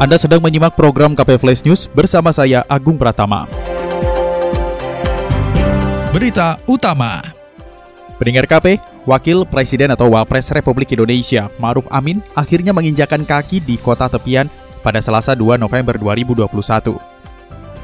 Anda sedang menyimak program KP Flash News bersama saya Agung Pratama. Berita utama. Pendengar KP, Wakil Presiden atau Wapres Republik Indonesia, Maruf Amin, akhirnya menginjakan kaki di kota tepian pada Selasa 2 November 2021.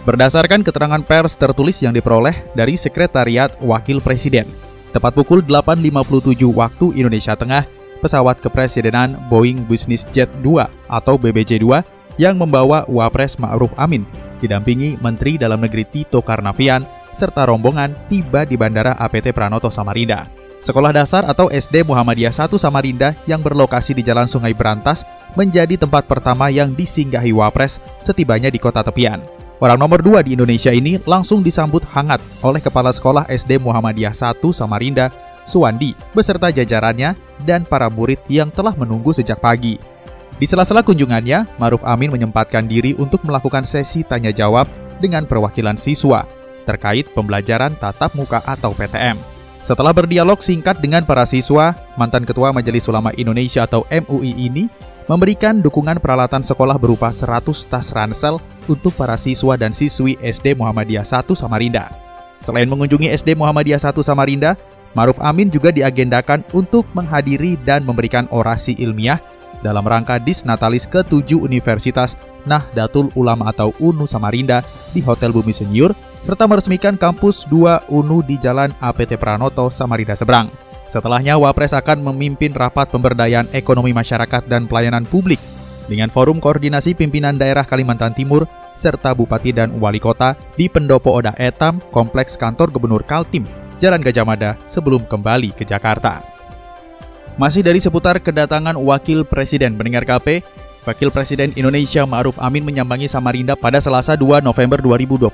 Berdasarkan keterangan pers tertulis yang diperoleh dari Sekretariat Wakil Presiden, tepat pukul 8.57 waktu Indonesia Tengah, pesawat kepresidenan Boeing Business Jet 2 atau BBJ-2 yang membawa Wapres Ma'ruf Amin, didampingi Menteri Dalam Negeri Tito Karnavian, serta rombongan tiba di Bandara APT Pranoto Samarinda. Sekolah dasar atau SD Muhammadiyah 1 Samarinda yang berlokasi di Jalan Sungai Berantas menjadi tempat pertama yang disinggahi Wapres setibanya di kota tepian. Orang nomor dua di Indonesia ini langsung disambut hangat oleh Kepala Sekolah SD Muhammadiyah 1 Samarinda, Suwandi, beserta jajarannya dan para murid yang telah menunggu sejak pagi. Di sela-sela kunjungannya, Maruf Amin menyempatkan diri untuk melakukan sesi tanya jawab dengan perwakilan siswa terkait pembelajaran tatap muka atau PTM. Setelah berdialog singkat dengan para siswa, mantan Ketua Majelis Ulama Indonesia atau MUI ini memberikan dukungan peralatan sekolah berupa 100 tas ransel untuk para siswa dan siswi SD Muhammadiyah 1 Samarinda. Selain mengunjungi SD Muhammadiyah 1 Samarinda, Maruf Amin juga diagendakan untuk menghadiri dan memberikan orasi ilmiah dalam rangka Disnatalis ke-7 Universitas Nahdlatul Ulama atau UNU Samarinda di Hotel Bumi Senior, serta meresmikan kampus 2 UNU di Jalan APT Pranoto, Samarinda Seberang. Setelahnya, Wapres akan memimpin rapat pemberdayaan ekonomi masyarakat dan pelayanan publik dengan Forum Koordinasi Pimpinan Daerah Kalimantan Timur serta Bupati dan Wali Kota di Pendopo Oda Etam, Kompleks Kantor Gubernur Kaltim, Jalan Gajah Mada sebelum kembali ke Jakarta. Masih dari seputar kedatangan Wakil Presiden mendengar KP, Wakil Presiden Indonesia Ma'ruf Amin menyambangi Samarinda pada Selasa 2 November 2021.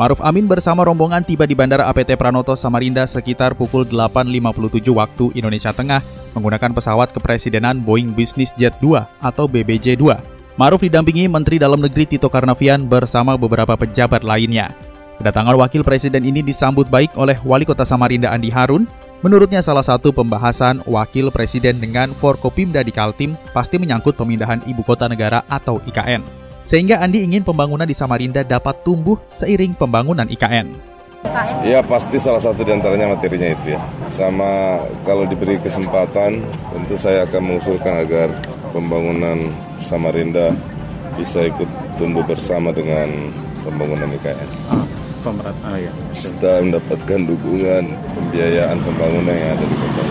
Ma'ruf Amin bersama rombongan tiba di Bandara APT Pranoto Samarinda sekitar pukul 8.57 waktu Indonesia Tengah menggunakan pesawat kepresidenan Boeing Business Jet 2 atau BBJ-2. Ma'ruf didampingi Menteri Dalam Negeri Tito Karnavian bersama beberapa pejabat lainnya. Kedatangan Wakil Presiden ini disambut baik oleh Wali Kota Samarinda Andi Harun, Menurutnya salah satu pembahasan wakil presiden dengan Forkopimda di Kaltim pasti menyangkut pemindahan ibu kota negara atau IKN. Sehingga Andi ingin pembangunan di Samarinda dapat tumbuh seiring pembangunan IKN. Ya pasti salah satu di antaranya materinya itu ya. Sama kalau diberi kesempatan tentu saya akan mengusulkan agar pembangunan Samarinda bisa ikut tumbuh bersama dengan pembangunan IKN. Ah pemerintah ah, ya. Kita mendapatkan dukungan pembiayaan pembangunan yang ada di kota.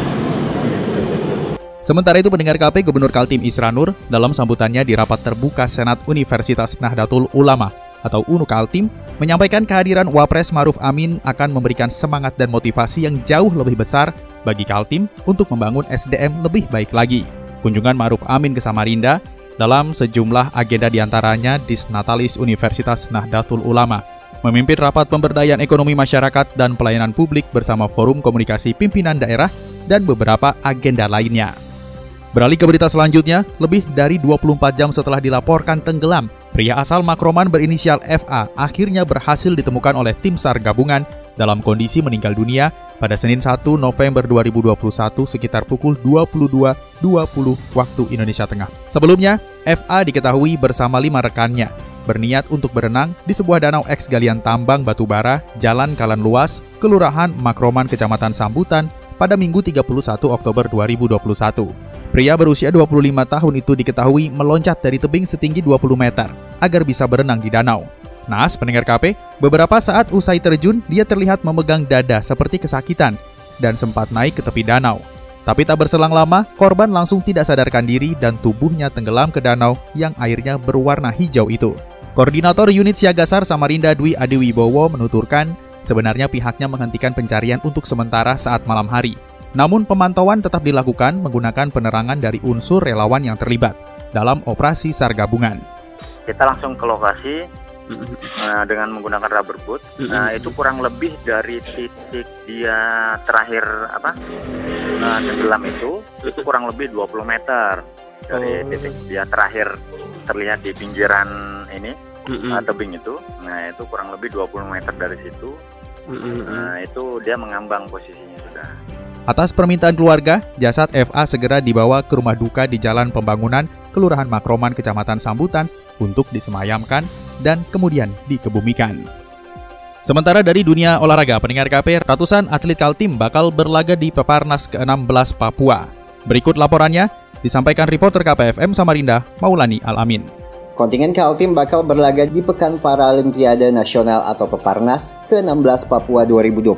Sementara itu pendengar KP Gubernur Kaltim Isranur dalam sambutannya di rapat terbuka Senat Universitas Nahdlatul Ulama atau UNU Kaltim menyampaikan kehadiran Wapres Maruf Amin akan memberikan semangat dan motivasi yang jauh lebih besar bagi Kaltim untuk membangun SDM lebih baik lagi. Kunjungan Maruf Amin ke Samarinda dalam sejumlah agenda di antaranya Disnatalis Universitas Nahdlatul Ulama memimpin rapat pemberdayaan ekonomi masyarakat dan pelayanan publik bersama Forum Komunikasi Pimpinan Daerah dan beberapa agenda lainnya. Beralih ke berita selanjutnya, lebih dari 24 jam setelah dilaporkan tenggelam, pria asal Makroman berinisial FA akhirnya berhasil ditemukan oleh tim SAR gabungan dalam kondisi meninggal dunia pada Senin 1 November 2021 sekitar pukul 22.20 waktu Indonesia Tengah. Sebelumnya, FA diketahui bersama lima rekannya berniat untuk berenang di sebuah danau eks galian tambang batubara Jalan Kalan Luas, Kelurahan Makroman, Kecamatan Sambutan pada Minggu 31 Oktober 2021. Pria berusia 25 tahun itu diketahui meloncat dari tebing setinggi 20 meter agar bisa berenang di danau. Nas, pendengar KP, beberapa saat usai terjun, dia terlihat memegang dada seperti kesakitan dan sempat naik ke tepi danau. Tapi tak berselang lama, korban langsung tidak sadarkan diri dan tubuhnya tenggelam ke danau yang airnya berwarna hijau itu. Koordinator Unit Siagasar Samarinda Dwi Adiwibowo menuturkan, sebenarnya pihaknya menghentikan pencarian untuk sementara saat malam hari. Namun pemantauan tetap dilakukan menggunakan penerangan dari unsur relawan yang terlibat dalam operasi SAR gabungan. kita langsung ke lokasi uh, dengan menggunakan rubber boot. Nah, itu kurang lebih dari titik dia terakhir apa uh, tenggelam itu, itu kurang lebih 20 meter dari oh. titik dia terakhir terlihat di pinggiran ini uh, tebing itu. Nah, itu kurang lebih 20 meter dari situ. Nah, itu dia mengambang posisinya sudah. Atas permintaan keluarga, jasad FA segera dibawa ke rumah duka di Jalan Pembangunan, Kelurahan Makroman, Kecamatan Sambutan, untuk disemayamkan dan kemudian dikebumikan. Sementara dari dunia olahraga, pendengar KP, ratusan atlet Kaltim bakal berlaga di Peparnas ke-16 Papua. Berikut laporannya, disampaikan reporter KPFM Samarinda, Maulani Alamin. Kontingen Kaltim bakal berlaga di Pekan Paralimpiade Nasional atau Peparnas ke-16 Papua 2021.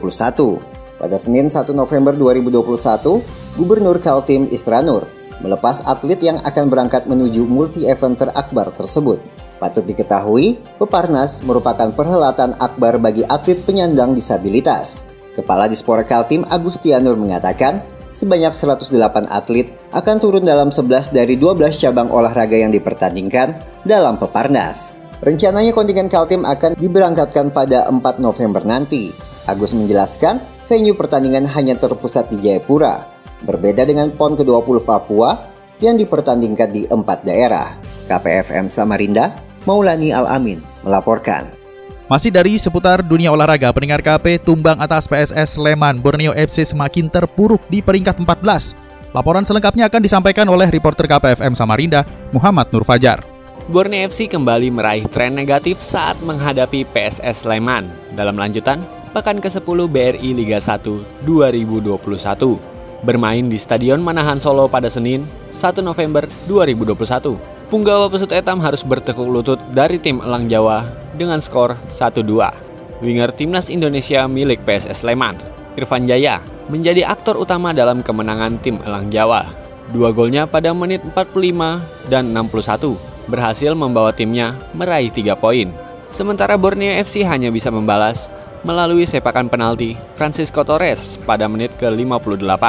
Pada Senin 1 November 2021, Gubernur Kaltim Istranur melepas atlet yang akan berangkat menuju multi-event terakbar tersebut. Patut diketahui, Peparnas merupakan perhelatan akbar bagi atlet penyandang disabilitas. Kepala Dispora Kaltim Agustianur mengatakan, sebanyak 108 atlet akan turun dalam 11 dari 12 cabang olahraga yang dipertandingkan dalam Peparnas. Rencananya kontingen Kaltim akan diberangkatkan pada 4 November nanti. Agus menjelaskan, venue pertandingan hanya terpusat di Jayapura. Berbeda dengan PON ke-20 Papua yang dipertandingkan di empat daerah. KPFM Samarinda, Maulani Al-Amin melaporkan. Masih dari seputar dunia olahraga, pendengar KP tumbang atas PSS Sleman Borneo FC semakin terpuruk di peringkat 14. Laporan selengkapnya akan disampaikan oleh reporter KPFM Samarinda, Muhammad Nur Fajar. Borneo FC kembali meraih tren negatif saat menghadapi PSS Sleman dalam lanjutan pekan ke-10 BRI Liga 1 2021. Bermain di Stadion Manahan Solo pada Senin, 1 November 2021. Punggawa Pesut Etam harus bertekuk lutut dari tim Elang Jawa dengan skor 1-2. Winger timnas Indonesia milik PSS Sleman, Irfan Jaya, menjadi aktor utama dalam kemenangan tim Elang Jawa. Dua golnya pada menit 45 dan 61 berhasil membawa timnya meraih 3 poin. Sementara Borneo FC hanya bisa membalas melalui sepakan penalti Francisco Torres pada menit ke-58.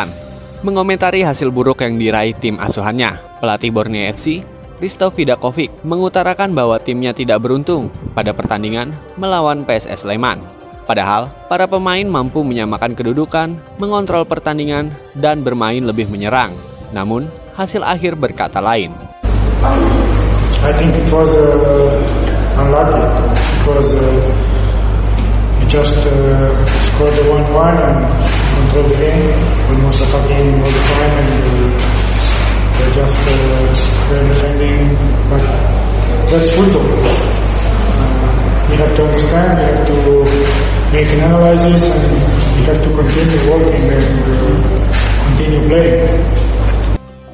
Mengomentari hasil buruk yang diraih tim asuhannya, pelatih Borneo FC Risto Vidakovic mengutarakan bahwa timnya tidak beruntung pada pertandingan melawan PSS Sleman. Padahal, para pemain mampu menyamakan kedudukan, mengontrol pertandingan, dan bermain lebih menyerang. Namun, hasil akhir berkata lain. I that's football. We have to understand, we have to make an analysis, and we have to continue working and continue playing.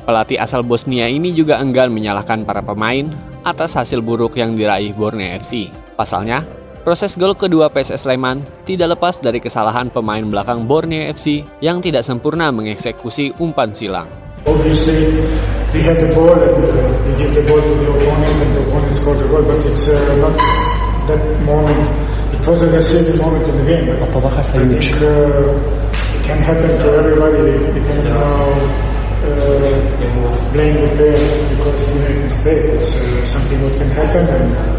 Pelatih asal Bosnia ini juga enggan menyalahkan para pemain atas hasil buruk yang diraih Borneo FC. Pasalnya, proses gol kedua PSS Sleman tidak lepas dari kesalahan pemain belakang Borneo FC yang tidak sempurna mengeksekusi umpan silang. Obviously, we had the ball and uh, give the ball to the opponent and the opponent scored the goal, but it's uh, not that moment. It was a decisive moment in the game. But I think uh, it can happen to everybody. We can now uh, blame the player because he made a mistake. It's uh, something that can happen and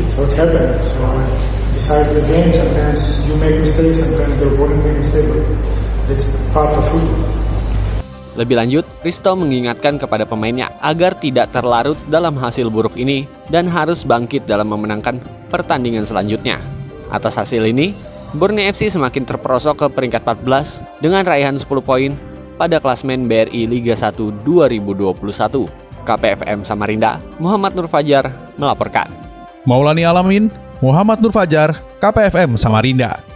it's what happened. So besides the game, sometimes you make mistakes, sometimes the opponent makes mistakes, but that's part of football. Lebih lanjut, Risto mengingatkan kepada pemainnya agar tidak terlarut dalam hasil buruk ini dan harus bangkit dalam memenangkan pertandingan selanjutnya. Atas hasil ini, Borneo FC semakin terperosok ke peringkat 14 dengan raihan 10 poin pada klasmen BRI Liga 1 2021. KPFM Samarinda, Muhammad Nur Fajar melaporkan. Maulani Alamin, Muhammad Nur Fajar, KPFM Samarinda.